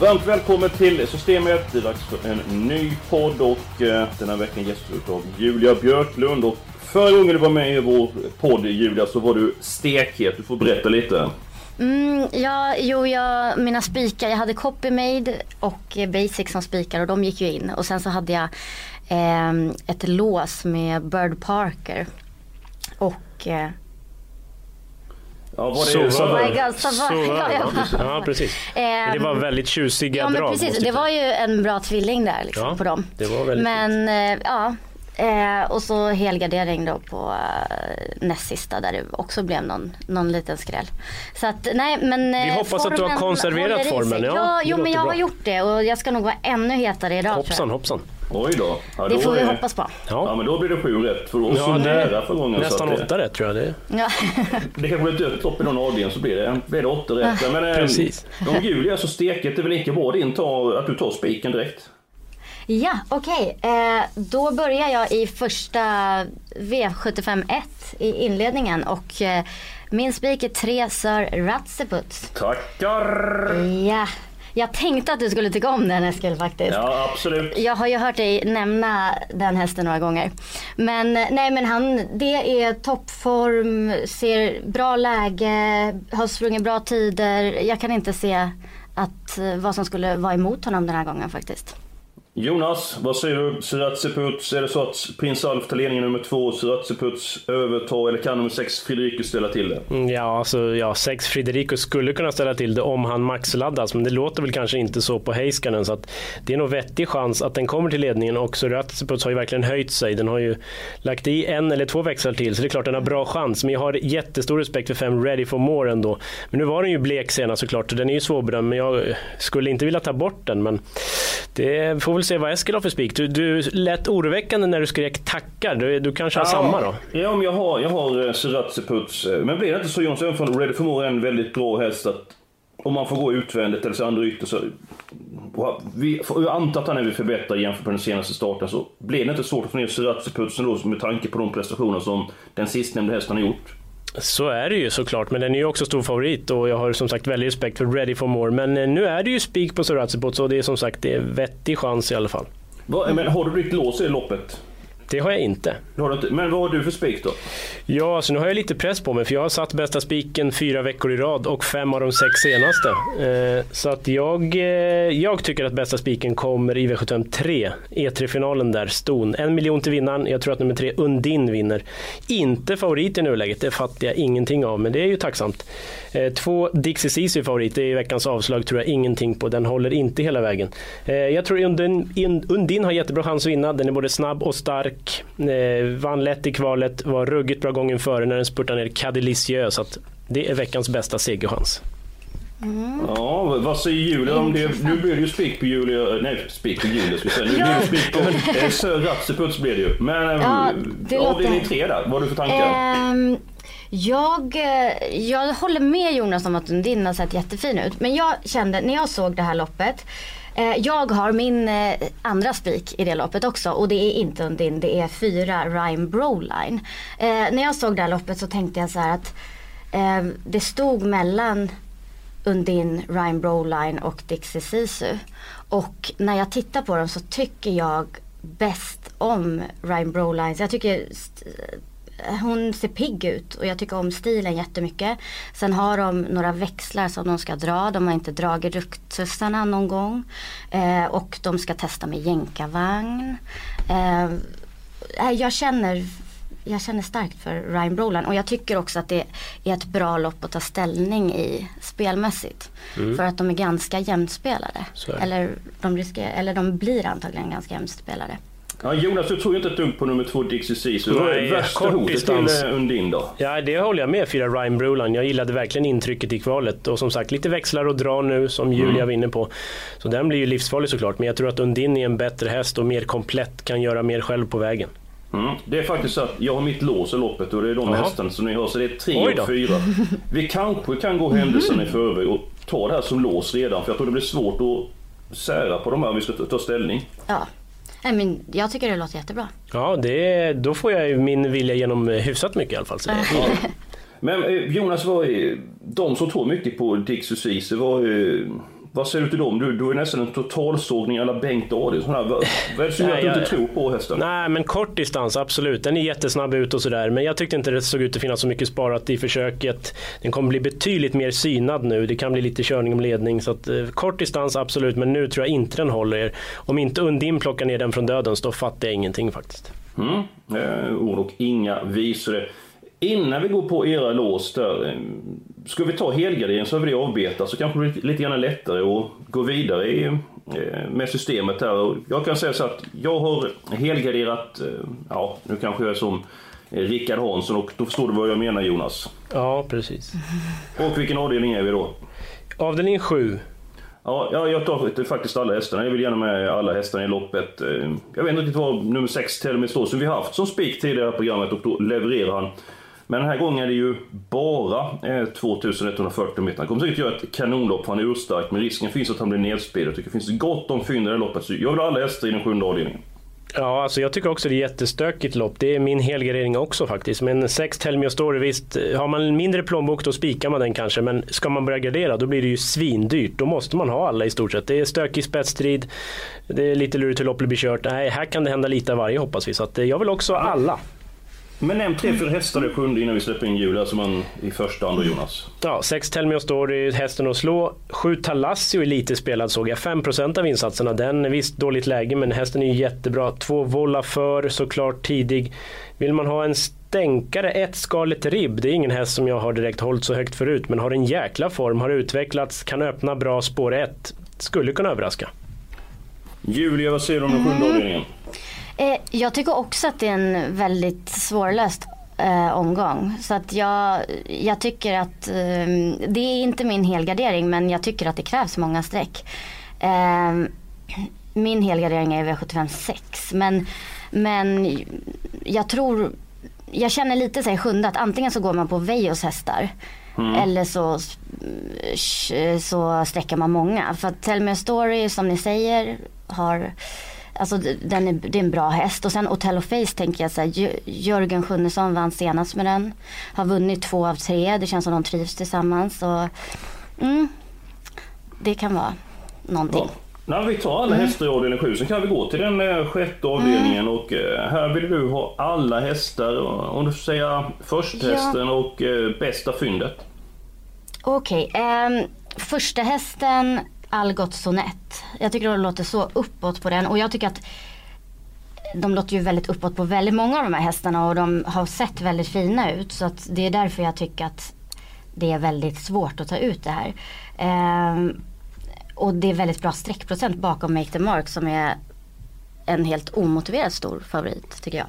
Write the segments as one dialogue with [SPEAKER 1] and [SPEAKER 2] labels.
[SPEAKER 1] Varmt välkommen till Systemet. Det är dags för en ny podd och eh, den här veckan gästas av Julia Björklund. Och förra gången du var med i vår podd Julia så var du stekhet. Du får berätta lite.
[SPEAKER 2] Mm, ja, jo, jag, mina spikar, jag hade Copymade och eh, Basic som spikar och de gick ju in. Och sen så hade jag eh, ett lås med Bird Parker. Och eh,
[SPEAKER 1] Ja, var det
[SPEAKER 3] var
[SPEAKER 2] Oh
[SPEAKER 3] det.
[SPEAKER 2] my God,
[SPEAKER 3] det.
[SPEAKER 2] ja,
[SPEAKER 3] precis.
[SPEAKER 2] Ehm,
[SPEAKER 3] Det var väldigt tjusiga
[SPEAKER 2] ja men
[SPEAKER 3] drag.
[SPEAKER 2] precis, det var ju en bra tvilling där liksom,
[SPEAKER 3] Ja,
[SPEAKER 2] på dem.
[SPEAKER 3] det var väldigt
[SPEAKER 2] Men eh, ja, eh, och så helgardering då på eh, näst sista där det också blev någon, någon liten skräll. Så att nej men eh,
[SPEAKER 3] Vi hoppas att du har konserverat formen, ja,
[SPEAKER 2] jo men jag
[SPEAKER 3] bra.
[SPEAKER 2] har gjort det och jag ska nog vara ännu hetare idag
[SPEAKER 3] Hoppsan
[SPEAKER 2] jag.
[SPEAKER 3] hoppsan.
[SPEAKER 1] Oj då. Ja,
[SPEAKER 2] Det
[SPEAKER 1] då
[SPEAKER 2] får vi
[SPEAKER 1] är-
[SPEAKER 2] hoppas på.
[SPEAKER 1] Ja,
[SPEAKER 3] Ja.
[SPEAKER 1] men då blir det sju rätt. För så
[SPEAKER 3] Ja, det-
[SPEAKER 1] nära förra gången.
[SPEAKER 3] Nästan
[SPEAKER 1] så att det,
[SPEAKER 3] åtta rätt tror jag det.
[SPEAKER 2] Ja.
[SPEAKER 1] det kanske blir ett lopp i någon avdelning så blir det, blir det åtta rätt. Men, eh,
[SPEAKER 3] Precis.
[SPEAKER 1] Om Julia så steket, det är väl lika bra din ta, att du tar spiken direkt?
[SPEAKER 2] Ja, okej. Eh, då börjar jag i första V751 i inledningen och eh, min spik är 3 Sir Ratseput.
[SPEAKER 1] Tackar!
[SPEAKER 2] Ja, jag tänkte att du skulle tycka om den Eskil faktiskt.
[SPEAKER 1] Ja, absolut.
[SPEAKER 2] Jag har ju hört dig nämna den hästen några gånger. Men nej men han, det är toppform, ser bra läge, har sprungit bra tider. Jag kan inte se att eh, vad som skulle vara emot honom den här gången faktiskt.
[SPEAKER 1] Jonas, vad säger du? Siratseputs, är det så att prins Alf tar ledningen nummer två, Siratseputs övertar, eller kan nummer sex Fredrikus ställa till det?
[SPEAKER 3] Mm, Ja, alltså, ja, sex Fredrikus skulle kunna ställa till det om han maxladdas, men det låter väl kanske inte så på Heiskanen. Så att det är nog vettig chans att den kommer till ledningen och Suratsipus har ju verkligen höjt sig. Den har ju lagt i en eller två växlar till, så det är klart den har bra chans. Men jag har jättestor respekt för fem Ready for More ändå. Men nu var den ju blek senast såklart, så den är ju svårbedömd, men jag skulle inte vilja ta bort den. Men det får väl se vad Eskil har för spik. Du, du lät oroväckande när du skrek tackar. Du, du kanske har samma då?
[SPEAKER 1] Ja, men jag har, jag har eh, Siratseputs. eh, Men blir det inte så även från Ready for är en väldigt bra häst att om man får gå utvändigt eller så andra ytter så... Vi, jag antar att han är väl förbättrad jämfört med den senaste starten så blir det inte svårt att få ner Siratseputsen då med tanke på de prestationer som den sistnämnda hästen har gjort.
[SPEAKER 3] Så är det ju såklart, men den är ju också stor favorit och jag har som sagt väldigt respekt för Ready for More. Men eh, nu är det ju spik på Soratsipot så det är som sagt det är vettig chans i alla fall.
[SPEAKER 1] Va, men har du ditt lås i det loppet?
[SPEAKER 3] Det har jag inte.
[SPEAKER 1] Men vad har du för spik då?
[SPEAKER 3] Ja, alltså nu har jag lite press på mig för jag har satt bästa spiken fyra veckor i rad och fem av de sex senaste. Eh, så att jag, eh, jag tycker att bästa spiken kommer i V75 3, E3-finalen där, ston. En miljon till vinnaren, jag tror att nummer tre, Undin, vinner. Inte favorit i nuläget, det fattar jag ingenting av, men det är ju tacksamt. Eh, två, Dixie Ceesay favorit, det är i veckans avslag, tror jag ingenting på. Den håller inte hela vägen. Eh, jag tror Undin, In- Undin har jättebra chans att vinna, den är både snabb och stark. Eh, vann lätt i kvalet, var ruggigt bra gången före när den spurtade ner Cadillicieux. Så att det är veckans bästa segerchans.
[SPEAKER 1] Ja, vad säger Julia om det? Nu blir det ju spik på Julia, nej spik på Julia ska jag säga. Nu blir det spik på eh, Sir Ratseputs blir det ju. Men eh,
[SPEAKER 2] Ja, det
[SPEAKER 1] avdelning
[SPEAKER 2] låter-
[SPEAKER 1] tre där, vad har du för tankar?
[SPEAKER 2] Ehm, jag, eh, jag håller med Jonas om att Undin har sett jättefin ut. Men jag kände när jag såg det här loppet. Eh, jag har min eh, andra spik i det loppet också och det är inte Undin, det är fyra Rhyme Broline. Eh, när jag såg det här loppet så tänkte jag så här att det stod mellan Undin, Rhyme Broline och Dixie Sisu. Och när jag tittar på dem så tycker jag bäst om Rhyme Broline. Jag tycker hon ser pigg ut och jag tycker om stilen jättemycket. Sen har de några växlar som de ska dra. De har inte dragit rucktussarna någon gång. Eh, och de ska testa med jänkarvagn. Eh, nej, jag känner jag känner starkt för Ryan Broland och jag tycker också att det är ett bra lopp att ta ställning i spelmässigt. För att de är ganska jämnspelade. Eller de, riskerar, eller de blir antagligen ganska jämnspelade.
[SPEAKER 1] Ja, Jonas, du tror ju inte ett dugg på nummer två Dixie Ceesay. Vad är
[SPEAKER 3] Nej,
[SPEAKER 1] värsta hotet
[SPEAKER 3] distans.
[SPEAKER 1] till eh, Undin då?
[SPEAKER 3] Ja, det håller jag med fyra Ryan Bruland. Jag gillade verkligen intrycket i kvalet. Och som sagt, lite växlar och dra nu som Julia var inne på. Så den blir ju livsfarlig såklart. Men jag tror att Undin är en bättre häst och mer komplett, kan göra mer själv på vägen.
[SPEAKER 1] Mm. Det är faktiskt så att jag har mitt lås i loppet och det är de hästarna som ni har. Så det är tre och fyra. Vi kanske kan gå händelserna i förväg och ta det här som lås redan. För jag tror det blir svårt att sära på de här om vi ska ta ställning.
[SPEAKER 2] Ja. Nej, men jag tycker det låter jättebra.
[SPEAKER 3] Ja, det, då får jag ju min vilja genom eh, hyfsat mycket i alla fall.
[SPEAKER 1] Men eh, Jonas, vad är, de som tror mycket på Dixie Ceesay, vad, är- vad säger du till dem? Du, du är nästan en totalsågning alla Bengt Adielsson här. Vad, vad är det som gör att du inte tror på hästen?
[SPEAKER 3] Nej, men kort distans, absolut. Den är jättesnabb ut och sådär. Men jag tyckte inte det såg ut att finnas så mycket sparat i försöket. Den kommer bli betydligt mer synad nu. Det kan bli lite körning om ledning. Så att, eh, kort distans, absolut. Men nu tror jag inte den håller. Om inte Undin plockar ner den från dödens, då fattar jag ingenting faktiskt.
[SPEAKER 1] Mm. Eh, ord och inga visor. Innan vi går på era lås där, eh, ska vi ta helgardering så har vi det avbetat så kanske det blir lite grann lättare att gå vidare i, eh, med systemet här. Och Jag kan säga så att jag har helgarderat, eh, ja nu kanske jag är som Rickard Hansson och då förstår du vad jag menar Jonas.
[SPEAKER 3] Ja, precis.
[SPEAKER 1] Och vilken avdelning är vi då?
[SPEAKER 3] Avdelning 7.
[SPEAKER 1] Ja, ja, jag tar faktiskt alla hästarna. Jag vill gärna med alla hästarna i loppet. Jag vet inte riktigt vad nummer 6 till och med står som vi har haft som spik tidigare i programmet och då levererar han. Men den här gången är det ju bara eh, 2140 meter. Han kommer säkert göra ett kanonlopp för han är urstark men risken finns att han blir nedspelad. Jag tycker det finns gott om fynd i det loppet. Så jag vill ha alla hästar i den sjunde avdelningen.
[SPEAKER 3] Ja, alltså jag tycker också det är jättestökigt lopp. Det är min helgardering också faktiskt. Men 6 Telmio Story, visst, eh, har man en mindre plånbok då spikar man den kanske. Men ska man börja gardera då blir det ju svindyrt. Då måste man ha alla i stort sett. Det är stökig spetsstrid, det är lite lurigt hur loppet blir kört. Nej, här kan det hända lite av varje hoppas vi. Så att, eh, jag vill också ha alla.
[SPEAKER 1] Men nämn tre, fyra hästar i sjunde innan vi släpper in Julia som man i första hand och Jonas.
[SPEAKER 3] Ja, 6 Tell Me a Story, hästen att slå. 7 Talassio är lite spelad såg jag. 5% av insatserna. Den är visst dåligt läge men hästen är ju jättebra. 2 Volla för såklart tidig. Vill man ha en stänkare, ett Scarlet Ribb. Det är ingen häst som jag har direkt hållit så högt förut men har en jäkla form, har utvecklats, kan öppna bra spår 1. Skulle kunna överraska.
[SPEAKER 1] Julia, vad säger du om den sjunde avdelningen?
[SPEAKER 2] Eh, jag tycker också att det är en väldigt svårlöst eh, omgång. Så att jag, jag tycker att eh, det är inte min helgardering men jag tycker att det krävs många streck. Eh, min helgardering är V75 6 men, men jag tror, jag känner lite så här sjunde att antingen så går man på Vejos hästar eller så, så sträcker man många. För att Tell Me a Story som ni säger har Alltså den är, det är en bra häst. Och sen Otello Face tänker jag så här, Jö- Jörgen Sjunnesson vann senast med den. Har vunnit två av tre. Det känns som de trivs tillsammans. Och, mm, det kan vara någonting.
[SPEAKER 1] Ja. Nej, vi tar alla hästar i avdelning 7, sen kan vi gå till den eh, sjätte avdelningen och eh, här vill du ha alla hästar, och- om du får säga försthästen och eh, bästa fyndet.
[SPEAKER 2] Okej, ehm, första hästen Algot Sonett. Jag tycker de låter så uppåt på den och jag tycker att de låter ju väldigt uppåt på väldigt många av de här hästarna och de har sett väldigt fina ut. Så att det är därför jag tycker att det är väldigt svårt att ta ut det här. Ehm, och det är väldigt bra streckprocent bakom Make the Mark som är en helt omotiverat stor favorit tycker jag.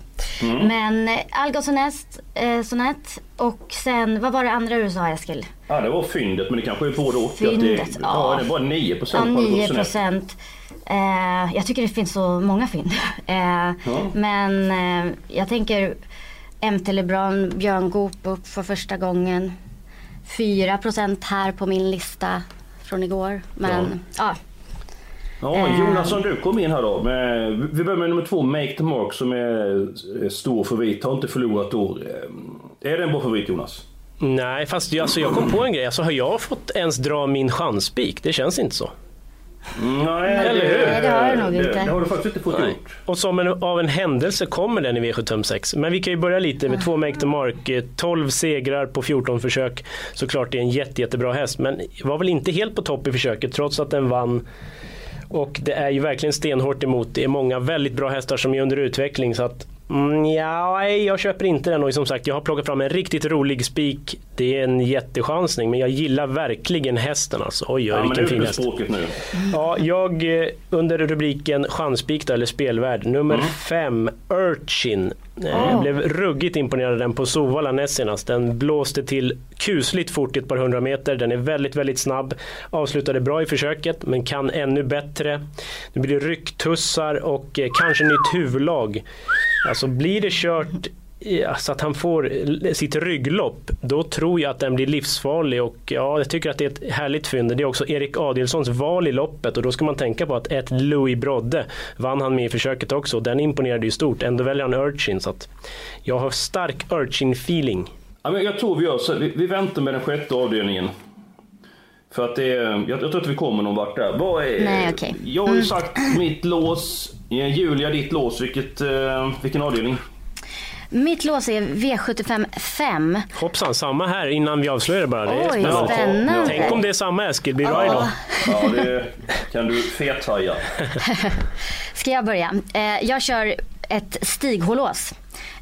[SPEAKER 2] Men eh, Algot Sonett, eh, Sonett och sen, vad var det andra du sa Eskil?
[SPEAKER 1] Ja, det var fyndet, men det kanske är både och.
[SPEAKER 2] Fyndet,
[SPEAKER 1] det, ja.
[SPEAKER 2] ja.
[SPEAKER 1] det bara 9
[SPEAKER 2] Ja,
[SPEAKER 1] procent
[SPEAKER 2] 9 procent. Eh, jag tycker det finns så många fynd. Eh, Men eh, jag tänker MT LeBron, Björn Goop upp för första gången. 4 procent här på min lista från igår. Men ja,
[SPEAKER 1] Ja,
[SPEAKER 2] Eh.
[SPEAKER 1] Jonas, om du kom in här då. Med, vi börjar med nummer två, Make the Mark, som är eh, stor favorit. Har inte förlorat år. Eh, Är det en bra favorit, Jonas?
[SPEAKER 3] Nej, fast jag, alltså, jag kom på en grej. Alltså, har jag fått ens dra min chansspik? Det känns inte så.
[SPEAKER 1] Nej,
[SPEAKER 3] Eller hur?
[SPEAKER 2] Nej, det har du nog inte.
[SPEAKER 1] Det har du faktiskt inte fått
[SPEAKER 3] Nej.
[SPEAKER 1] gjort.
[SPEAKER 3] Och som en, av en händelse kommer den i V756. Men vi kan ju börja lite med två Make the Mark. eh, 12 segrar på 14 försök. Såklart det är en jätte, jättebra häst. Men var väl inte helt på topp i försöket trots att den vann. Och det är ju verkligen stenhårt emot. Det är många väldigt bra hästar som är under utveckling. Så att Mm, ja, jag köper inte den och som sagt jag har plockat fram en riktigt rolig spik. Det är en jättechansning men jag gillar verkligen hästen alltså. Oj, oj,
[SPEAKER 1] Ja,
[SPEAKER 3] vilken fin häst.
[SPEAKER 1] nu.
[SPEAKER 3] Ja, jag eh, under rubriken chanspik då, eller spelvärd, nummer
[SPEAKER 1] Mm.
[SPEAKER 3] fem, Urchin. Eh, Jag blev ruggigt imponerad av den på Sovalla näst senast. Den blåste till kusligt fort i ett par hundra meter. Den är väldigt, väldigt snabb. Avslutade bra i försöket, men kan ännu bättre. Nu blir det rycktussar och eh, kanske nytt huvudlag. Alltså blir det kört så att han får sitt rygglopp, då tror jag att den blir livsfarlig och ja, jag tycker att det är ett härligt fynd. Det är också Erik Adielssons val i loppet och då ska man tänka på att ett Louis Brodde vann han med i försöket också och den imponerade ju stort. Ändå väljer han Urchin så att jag har stark Urchin-feeling.
[SPEAKER 1] Ja, men jag tror vi gör så. Vi, väntar med den sjätte avdelningen. För att det är, jag, jag tror inte vi kommer någon vart där. Vad är,
[SPEAKER 2] Nej, okej.
[SPEAKER 1] Jag har ju sagt mitt lås. Julia, ditt lås. Vilket, eh, vilken avdelning?
[SPEAKER 2] Mitt lås är V75 5.
[SPEAKER 3] Hoppsan, samma här innan vi avslöjar bara. Det
[SPEAKER 2] Oj,
[SPEAKER 3] spännande.
[SPEAKER 2] spännande.
[SPEAKER 3] Tänk om det är samma Eskil, blir det bra idag?
[SPEAKER 1] Ja, det kan du fethaja.
[SPEAKER 2] Ska jag börja? Eh, jag kör ett stighålås.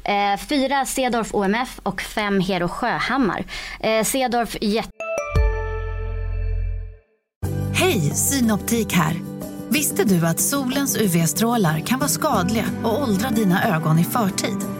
[SPEAKER 2] Eh, fyra Cedorf OMF och fem Hero Sjöhammar. Eh, Cedorf jätte...
[SPEAKER 4] Hej, Synoptik här. Visste du att solens UV-strålar kan vara skadliga och åldra dina ögon i förtid?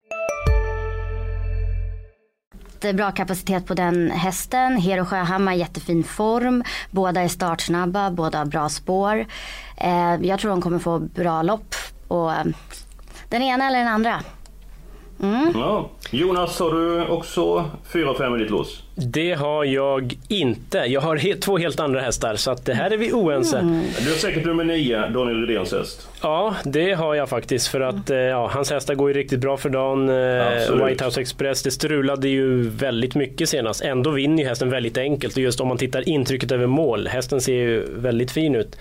[SPEAKER 2] Bra kapacitet på den hästen. Hero Sjöhammar jättefin form. Båda är startsnabba, båda har bra spår. Eh, jag tror de kommer få bra lopp. Och, eh, den ena eller den andra. Mm.
[SPEAKER 1] Ja. Jonas, har du också 4-5 i ditt lås?
[SPEAKER 3] Det har jag inte. Jag har he- två helt andra hästar så att det här är vi oense.
[SPEAKER 1] Du har säkert nummer 9, Daniel Redéns häst.
[SPEAKER 3] Ja, det har jag faktiskt för att eh, ja, hans hästar går ju riktigt bra för dagen. Eh,
[SPEAKER 1] Absolut.
[SPEAKER 3] White House Express, det strulade ju väldigt mycket senast. Ändå vinner ju hästen väldigt enkelt och just om man tittar intrycket över mål, hästen ser ju väldigt fin ut.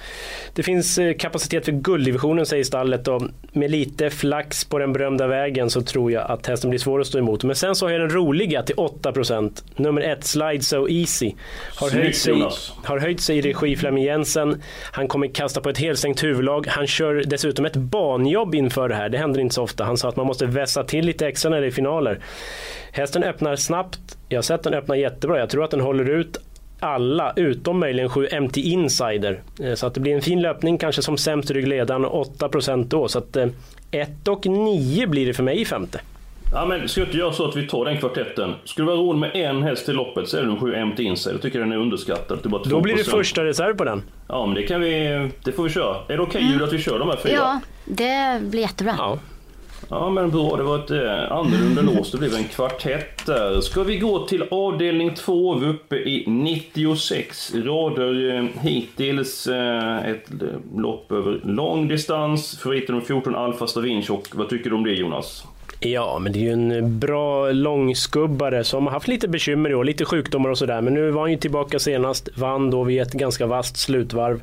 [SPEAKER 3] Det finns eh, kapacitet för gulddivisionen säger stallet och med lite flax på den berömda vägen så tror jag att hästen blir svår att stå emot. Men sen så har jag den roliga till 8%, nummer ett Slide So Easy. Har
[SPEAKER 1] Snyggt,
[SPEAKER 3] höjt sig,
[SPEAKER 1] Jonas.
[SPEAKER 3] har höjt sig i regi Flemming Jensen. Han kommer kasta på ett helstängt huvudlag. Han kör dessutom ett banjobb inför det här. Det händer inte så ofta. Han sa att man måste vässa till lite extra när det är finaler. Hästen öppnar snabbt. Jag har sett den öppna jättebra. Jag tror att den håller ut alla utom möjligen 7 MT Insider. Eh, Så att det blir en fin löpning, kanske som sämst ryggledaren och 8% då. Så att 1 och 9 blir det för mig i femte.
[SPEAKER 1] Ja, men ska vi inte göra så att vi tar den kvartetten? Skulle det vara roligt med en häst till loppet så är det en 7 MT Inside. Jag tycker den är underskattad. Det är bara 2%.
[SPEAKER 3] Då blir det första reserv på den.
[SPEAKER 1] Ja, men det kan vi... Det får vi köra. Är det okej Julia att vi kör de här fyra?
[SPEAKER 2] Ja, det blir jättebra.
[SPEAKER 3] Ja.
[SPEAKER 1] Ja men bra, det var ett eh, annorlunda lås. Det blev en kvartett där. Ska vi gå till avdelning 2, vi är uppe i 96 rader eh, hittills. Eh, ett eh, lopp över lång distans. Favoriten nummer 14 Alfa Stavinch och vad tycker du om det Jonas?
[SPEAKER 3] Ja, men det är ju en bra långskubbare som har haft lite bekymmer i år, lite sjukdomar och sådär. Men nu var han ju tillbaka senast, vann då vid ett ganska vasst slutvarv.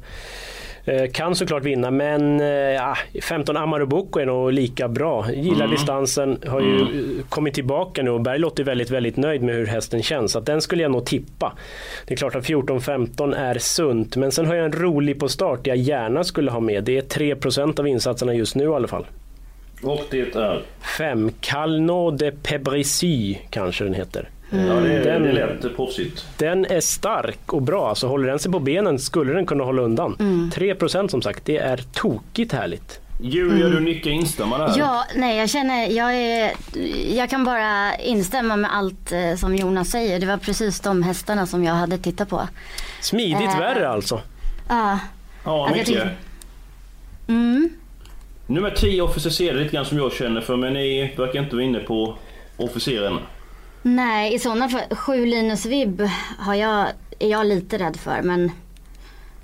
[SPEAKER 3] Eh, Kan såklart vinna, men eh, ja, 15 Amarubuco är nog lika bra. Gillar distansen, har ju eh, kommit tillbaka nu och Berglott är väldigt, väldigt nöjd med hur hästen känns. Så att den skulle jag nog tippa. Det är klart att 14-15 är sunt, men sen har jag en rolig på start jag gärna skulle ha med. Det är 3% av insatserna just nu i alla fall.
[SPEAKER 1] Och det är...
[SPEAKER 3] 5. Calno de Pebricy kanske den heter.
[SPEAKER 1] Ja, det,
[SPEAKER 3] Den-
[SPEAKER 1] det lät proffsigt.
[SPEAKER 3] Den är stark och bra, så håller den sig på benen skulle den kunna hålla undan. 3% som sagt, det är tokigt härligt.
[SPEAKER 1] Julia, du nickar instämmande här.
[SPEAKER 2] Ja, nej jag känner, jag, är, jag kan bara instämma med allt eh, som Jonas säger. Det var precis de hästarna som jag hade tittat på.
[SPEAKER 3] Smidigt
[SPEAKER 2] Äh.
[SPEAKER 3] värre alltså.
[SPEAKER 2] Ja,
[SPEAKER 1] Ja, mycket.
[SPEAKER 2] mm.
[SPEAKER 1] Nummer 10 officer lite grann som jag känner för, men ni verkar inte vara inne på officeren.
[SPEAKER 2] nej i sådana fall, sju Linus Vibb har jag, är jag lite rädd för men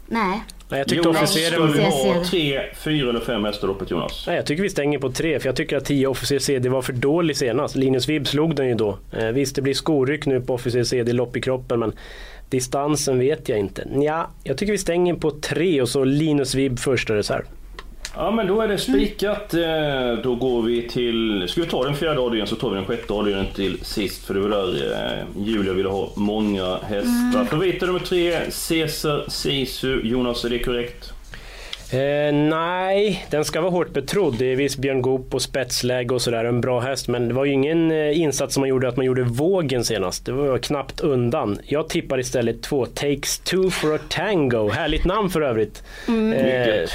[SPEAKER 2] nej.
[SPEAKER 3] Nej, jag tyckte
[SPEAKER 1] Jonas, ska
[SPEAKER 3] officeren...
[SPEAKER 1] du ha tre, fyra eller fem hästar loppet Jonas?
[SPEAKER 3] Nej, jag tycker vi stänger på tre, för jag tycker att 10 Officer CD var för dålig senast. Linus Vibb slog den ju då. Eh, visst, det blir skoryck nu på Officer CD, lopp i kroppen, men Distansen vet jag inte. Ja, jag tycker vi stänger på tre och så Linus Vibb första reserv.
[SPEAKER 1] Ja men då är det spikat. Eh, Då går vi till... Ska vi ta den fjärde avdelningen så tar vi den sjätte avdelningen till sist. För det var där eh, Julia ville ha många hästar.
[SPEAKER 3] Mm.
[SPEAKER 1] Favoriten nummer tre, Caesar Sisu. Jonas, är det korrekt?
[SPEAKER 3] Eh, nej, den ska vara hårt betrodd. Det är visst Björn Goop och spetsläge och sådär, en bra häst. Men det var ju ingen eh, insats som man gjorde att man gjorde vågen senast. Det var knappt undan. Jag tippar istället två, Takes two for a tango. Härligt namn för övrigt.
[SPEAKER 1] Mycket.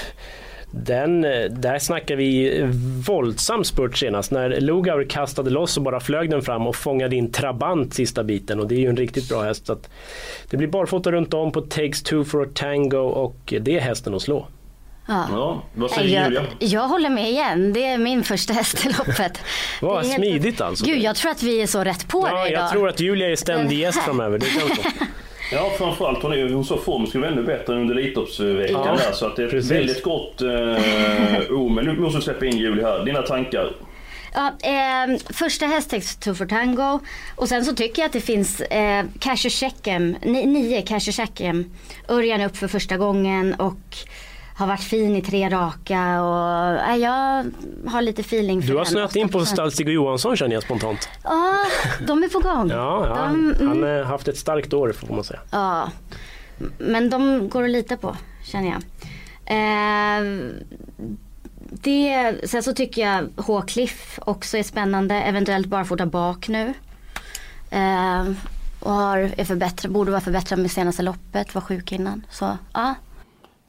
[SPEAKER 3] Den, eh, där snackar vi våldsam spurt senast när Lugauer kastade loss och bara flög den fram och fångade in Trabant sista biten och det är ju en riktigt bra häst. Så att det blir barfota runt om på Takes two for a tango och det är hästen att slå.
[SPEAKER 2] Ja.
[SPEAKER 1] Ja, vad säger Julia?
[SPEAKER 2] Jag, jag håller med igen. Det är min första häst i loppet.
[SPEAKER 3] Vad
[SPEAKER 2] Det är helt-
[SPEAKER 3] smidigt alltså.
[SPEAKER 2] Gud, jag tror att vi är så rätt på
[SPEAKER 3] Ja,
[SPEAKER 2] det idag.
[SPEAKER 3] jag tror att Julia är ständig gäst framöver. Det så.
[SPEAKER 1] Ja, framförallt hon är hon så form skulle vara ännu bättre under Elitloppsveckan
[SPEAKER 3] Ja,
[SPEAKER 1] där. Så att det är ett
[SPEAKER 3] precis.
[SPEAKER 1] väldigt gott eh, oh, men nu måste vi släppa in Julia här. Dina tankar?
[SPEAKER 2] Ja, eh, första häst Takes two for tango. Och sen så tycker jag att det finns eh, Casher Checkem, ni, nio Casher Checkem. Örjan upp för första gången och har varit fin i tre raka. Och, eh, jag har lite feeling för
[SPEAKER 3] Du har snöat in på
[SPEAKER 2] 8%.
[SPEAKER 3] Stalstig och Johansson känner jag spontant.
[SPEAKER 2] Ja, de är på gång.
[SPEAKER 3] Ja, ja.
[SPEAKER 2] De, mm,
[SPEAKER 3] han har haft ett starkt år får man säga.
[SPEAKER 2] Ja, men de går att lita på känner jag. Eh, det, sen så tycker jag H-Cliff också är spännande, eventuellt barfota bak nu. Eh, och har, är borde vara förbättrad med senaste loppet, var sjuk innan. Så ja,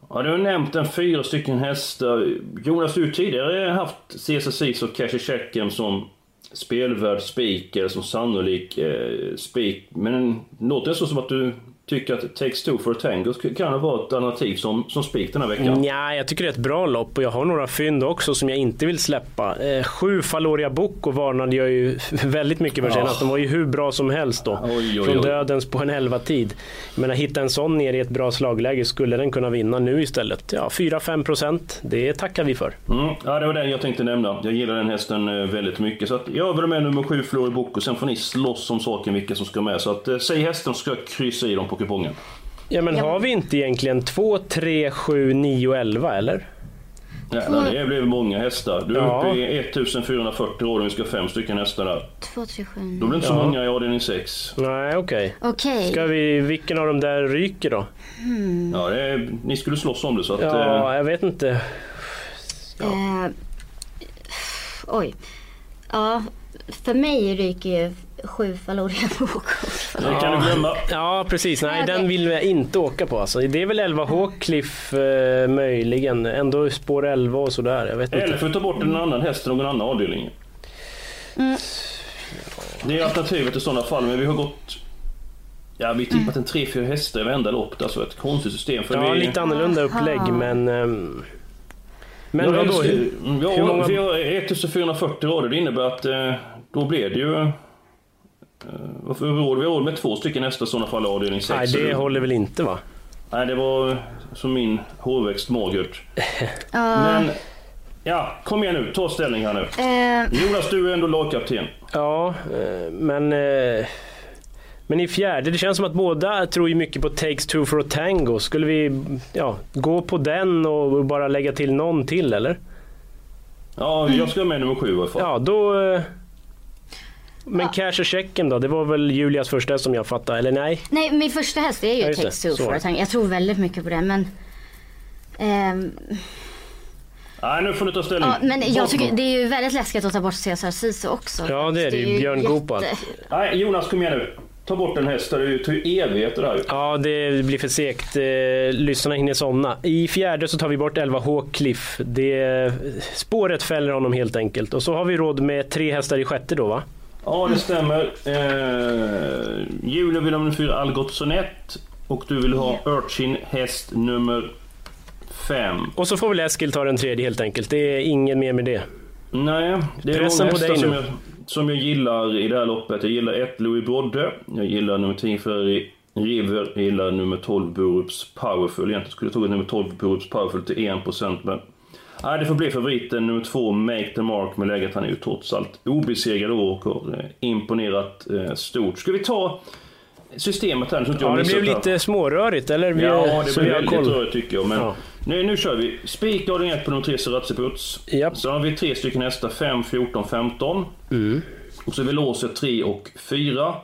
[SPEAKER 1] Ja, du har nämnt en fyra stycken hästar. Jonas, du har tidigare haft CSSIs och Cash Checken som spelvärd spik eller som sannolik eh, spik. Men det låter så som att du tycker att Takes Two for a Tango kan vara ett alternativ som, som spik den här veckan.
[SPEAKER 3] Ja, jag tycker det är ett bra lopp och jag har några fynd också som jag inte vill släppa. Eh, sju Faloria Bocco varnade jag ju väldigt mycket för senast. De var ju hur bra som helst då.
[SPEAKER 1] Oj, oj,
[SPEAKER 3] Från
[SPEAKER 1] oj.
[SPEAKER 3] dödens på en 11-tid. Jag menar, hitta en sån ner i ett bra slagläge skulle den kunna vinna nu istället. Ja, 4-5 procent, det tackar vi för.
[SPEAKER 1] Mm, ja, det var den jag tänkte nämna. Jag gillar den hästen eh, väldigt mycket. Så att jag ha med nummer sju, Flori Bocco. Sen får ni slåss om saken vilka som ska med. Så att, eh, säg hästen så ska jag kryssa i dem på kupongen.
[SPEAKER 3] Ja, men har vi inte egentligen 2, 3, 7, 9, 11 eller?
[SPEAKER 1] Jävlar, det blev många hästar. Du är
[SPEAKER 3] Ja.
[SPEAKER 1] uppe i 1440 år och vi ska ha fem stycken hästar där.
[SPEAKER 2] två, tre, sju.
[SPEAKER 1] Då blir det inte så
[SPEAKER 3] Ja.
[SPEAKER 1] många i avdelning 6.
[SPEAKER 3] Nej, okej.
[SPEAKER 2] Okej.
[SPEAKER 3] Ska vi, vilken av dem där ryker då?
[SPEAKER 1] Ja, det är, ni skulle slåss om det så att...
[SPEAKER 3] Ja,
[SPEAKER 1] eh,
[SPEAKER 3] jag vet inte.
[SPEAKER 2] Eh, oj. Ja, för mig ryker ju sju Faloria Boko.
[SPEAKER 1] det kan du glömma.
[SPEAKER 3] Ja, precis. Nej,
[SPEAKER 2] Okej.
[SPEAKER 3] den vill jag inte åka på. Alltså. Det är väl 11 H-Cliff eh, möjligen. Ändå spår 11 och sådär. Jag vet
[SPEAKER 1] Eller
[SPEAKER 3] inte.
[SPEAKER 1] får vi ta bort en annan häst i någon annan avdelning. Det är alternativet i sådana fall, men vi har gått... Ja, vi har tippat en 3-4 hästar i varenda lopp. Alltså ett konstigt system. För
[SPEAKER 3] Ja,
[SPEAKER 1] vi...
[SPEAKER 3] lite annorlunda upplägg, men... ehm, Men
[SPEAKER 1] Ja,
[SPEAKER 3] vadå?
[SPEAKER 1] det.
[SPEAKER 3] Hur,
[SPEAKER 1] ja,
[SPEAKER 3] hur många-
[SPEAKER 1] Vi har 1440 rader. Det innebär att eh, då blir det ju... Eh, varför har vi råd? Vi har råd med två stycken hästar i sådana fall i avdelning 6.
[SPEAKER 3] nej, det håller väl inte va?
[SPEAKER 1] Nej, det var som min hårväxt magert.
[SPEAKER 2] Ja,
[SPEAKER 1] Men... Ja, kom igen nu. Ta ställning här nu.
[SPEAKER 2] eh,
[SPEAKER 1] Jonas, du är ändå lagkapten.
[SPEAKER 3] Ja, eh, men... eh, Men i fjärde, det känns som att båda tror ju mycket på Takes Two for a Tango. Skulle vi ja, gå på den och bara lägga till någon till eller?
[SPEAKER 1] Ja, jag ska med nummer sju i alla fall.
[SPEAKER 3] Ja, då... eh, Men cash och checken då? Det var väl Julias första som jag fattade, eller nej?
[SPEAKER 2] nej, min första häst är ju
[SPEAKER 3] Ja, det.
[SPEAKER 2] Takes Two
[SPEAKER 3] Så.
[SPEAKER 2] for a Tango. Jag tror väldigt mycket på det, men... ehm,
[SPEAKER 1] Nej, nu får du ta ställning.
[SPEAKER 2] ja, men jag tycker det är ju väldigt läskigt att ta bort Cesar Ciso också.
[SPEAKER 3] Ja, det är det ju. Björn Goop allt.
[SPEAKER 1] Nej, Jonas, kom igen nu. Ta bort en häst. Det tar ju evigheter ju.
[SPEAKER 3] Ja, det blir för segt. Eh, lyssnarna hinner somna. I fjärde så tar vi bort 11 H Cliff. Det, spåret fäller honom helt enkelt. Och så har vi råd med tre hästar i sjätte då va?
[SPEAKER 1] Ja, det stämmer. Eh, Julia vill ha nummer fyra, Algot Sonett. Och du vill ha Urchin, häst nummer fem.
[SPEAKER 3] Och så får väl Eskil ta den tredje helt enkelt. Det är inget mer med det.
[SPEAKER 1] Nej, det är
[SPEAKER 3] Pressen
[SPEAKER 1] många hästar som jag, som jag gillar i det här loppet. Jag gillar ett Louis Brodde. Jag gillar nummer 10 Ferrari River. Jag gillar nummer 12 Borups Powerful. Egentligen skulle jag tagit nummer 12 Borups Powerful till 1% men... Nej, det får bli favoriten nummer 2 Make the Mark med läget. Han är ju trots allt obesegrad och har eh, imponerat eh, stort. Ska vi ta systemet här. Så inte jag
[SPEAKER 3] Ja, det blev lite smårörigt, eller? Vi-
[SPEAKER 1] Ja, det
[SPEAKER 3] har
[SPEAKER 1] väldigt rörigt tycker jag. Men
[SPEAKER 3] Ja.
[SPEAKER 1] nu, nu kör vi. Spik avdelning 1 på nummer 3 Seratsiputs.
[SPEAKER 3] Japp.
[SPEAKER 1] Så har vi tre stycken hästar, 5, 14, 15.
[SPEAKER 3] Mm.
[SPEAKER 1] Och så har vi låser 3 och 4.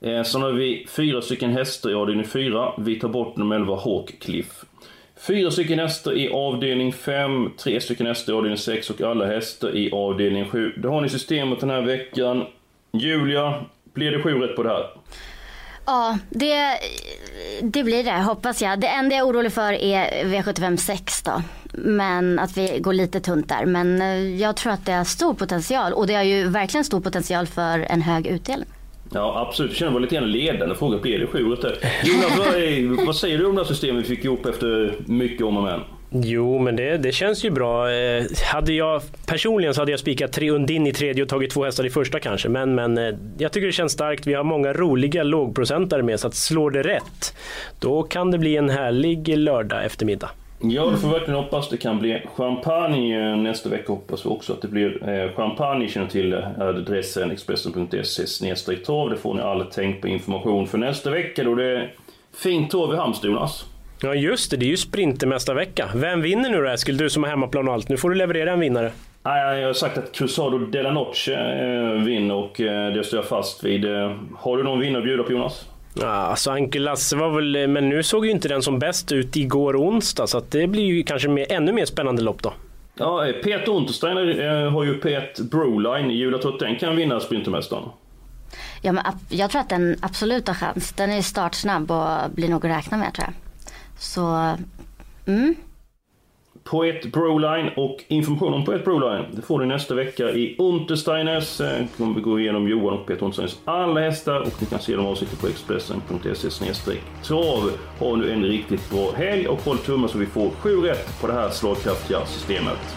[SPEAKER 1] Eh, sen har vi fyra stycken hästar i avdelning 4. Vi tar bort nummer 11 Hawkcliff. Fyra stycken hästar i avdelning 5, tre stycken hästar i avdelning 6 och alla hästar i avdelning 7. Det har ni systemet den här veckan. Julia, blir det 7 rätt på det här?
[SPEAKER 2] Ja, det, det blir det hoppas jag. Det enda jag är orolig för är V75 6 då. Men att vi går lite tunt där. Men eh, jag tror att det har stor potential och det har ju verkligen stor potential för en hög utdelning.
[SPEAKER 1] Ja, absolut. Jag känner mig lite grann ledande fråga. Blir det sju rätt? Jonas, vad, vad säger du om det här systemet vi fick ihop efter mycket om och men?
[SPEAKER 3] Jo, men det, det känns ju bra. Eh, hade jag, personligen så hade jag spikat tre Undin i tredje och tagit två hästar i första kanske. Men, men eh, jag tycker det känns starkt. Vi har många roliga lågprocentare med så att slår det rätt, då kan det bli en härlig lördag eftermiddag.
[SPEAKER 1] Ja, det får verkligen hoppas det kan bli champagne eh, nästa vecka. Hoppas vi också att det blir eh, champagne. Känner till eh, adressen expressen.se trav. Det får ni all tänkbar information för nästa vecka då det är fint trav i Halmstad, Jonas.
[SPEAKER 3] Ja just det, det är ju Sprintermästarvecka. Vem vinner nu då Eskil? Du som har hemmaplan och allt. Nu får du leverera en vinnare.
[SPEAKER 1] Nej, Jag har sagt att Cruzado de la Noche vinner och det står jag fast vid. Har du någon vinnare att bjuda på, Jonas?
[SPEAKER 3] Ja, alltså Ankel Lasse var väl, men nu såg ju inte den som bäst ut igår onsdag så att det blir ju kanske mer, ännu mer spännande lopp då.
[SPEAKER 1] Ja, eh, Peter Untersteiner eh, har ju Pet Broline. Julia tror att den kan vinna Sprintermästaren.
[SPEAKER 2] Ja, men jag tror att den absolut har chans. Den är startsnabb och blir nog att räkna med tror jag. Så, mm.
[SPEAKER 1] Poet Broline och information om Poet Broline det får ni nästa vecka i Untersteiners. Eh, Då kommer vi gå igenom Johan och Peter Untersteiners alla hästar och ni kan se dem avsnitten på expressen.se trav. Ha nu en riktigt bra helg och håll tummen så vi får sju rätt på det här slagkraftiga systemet.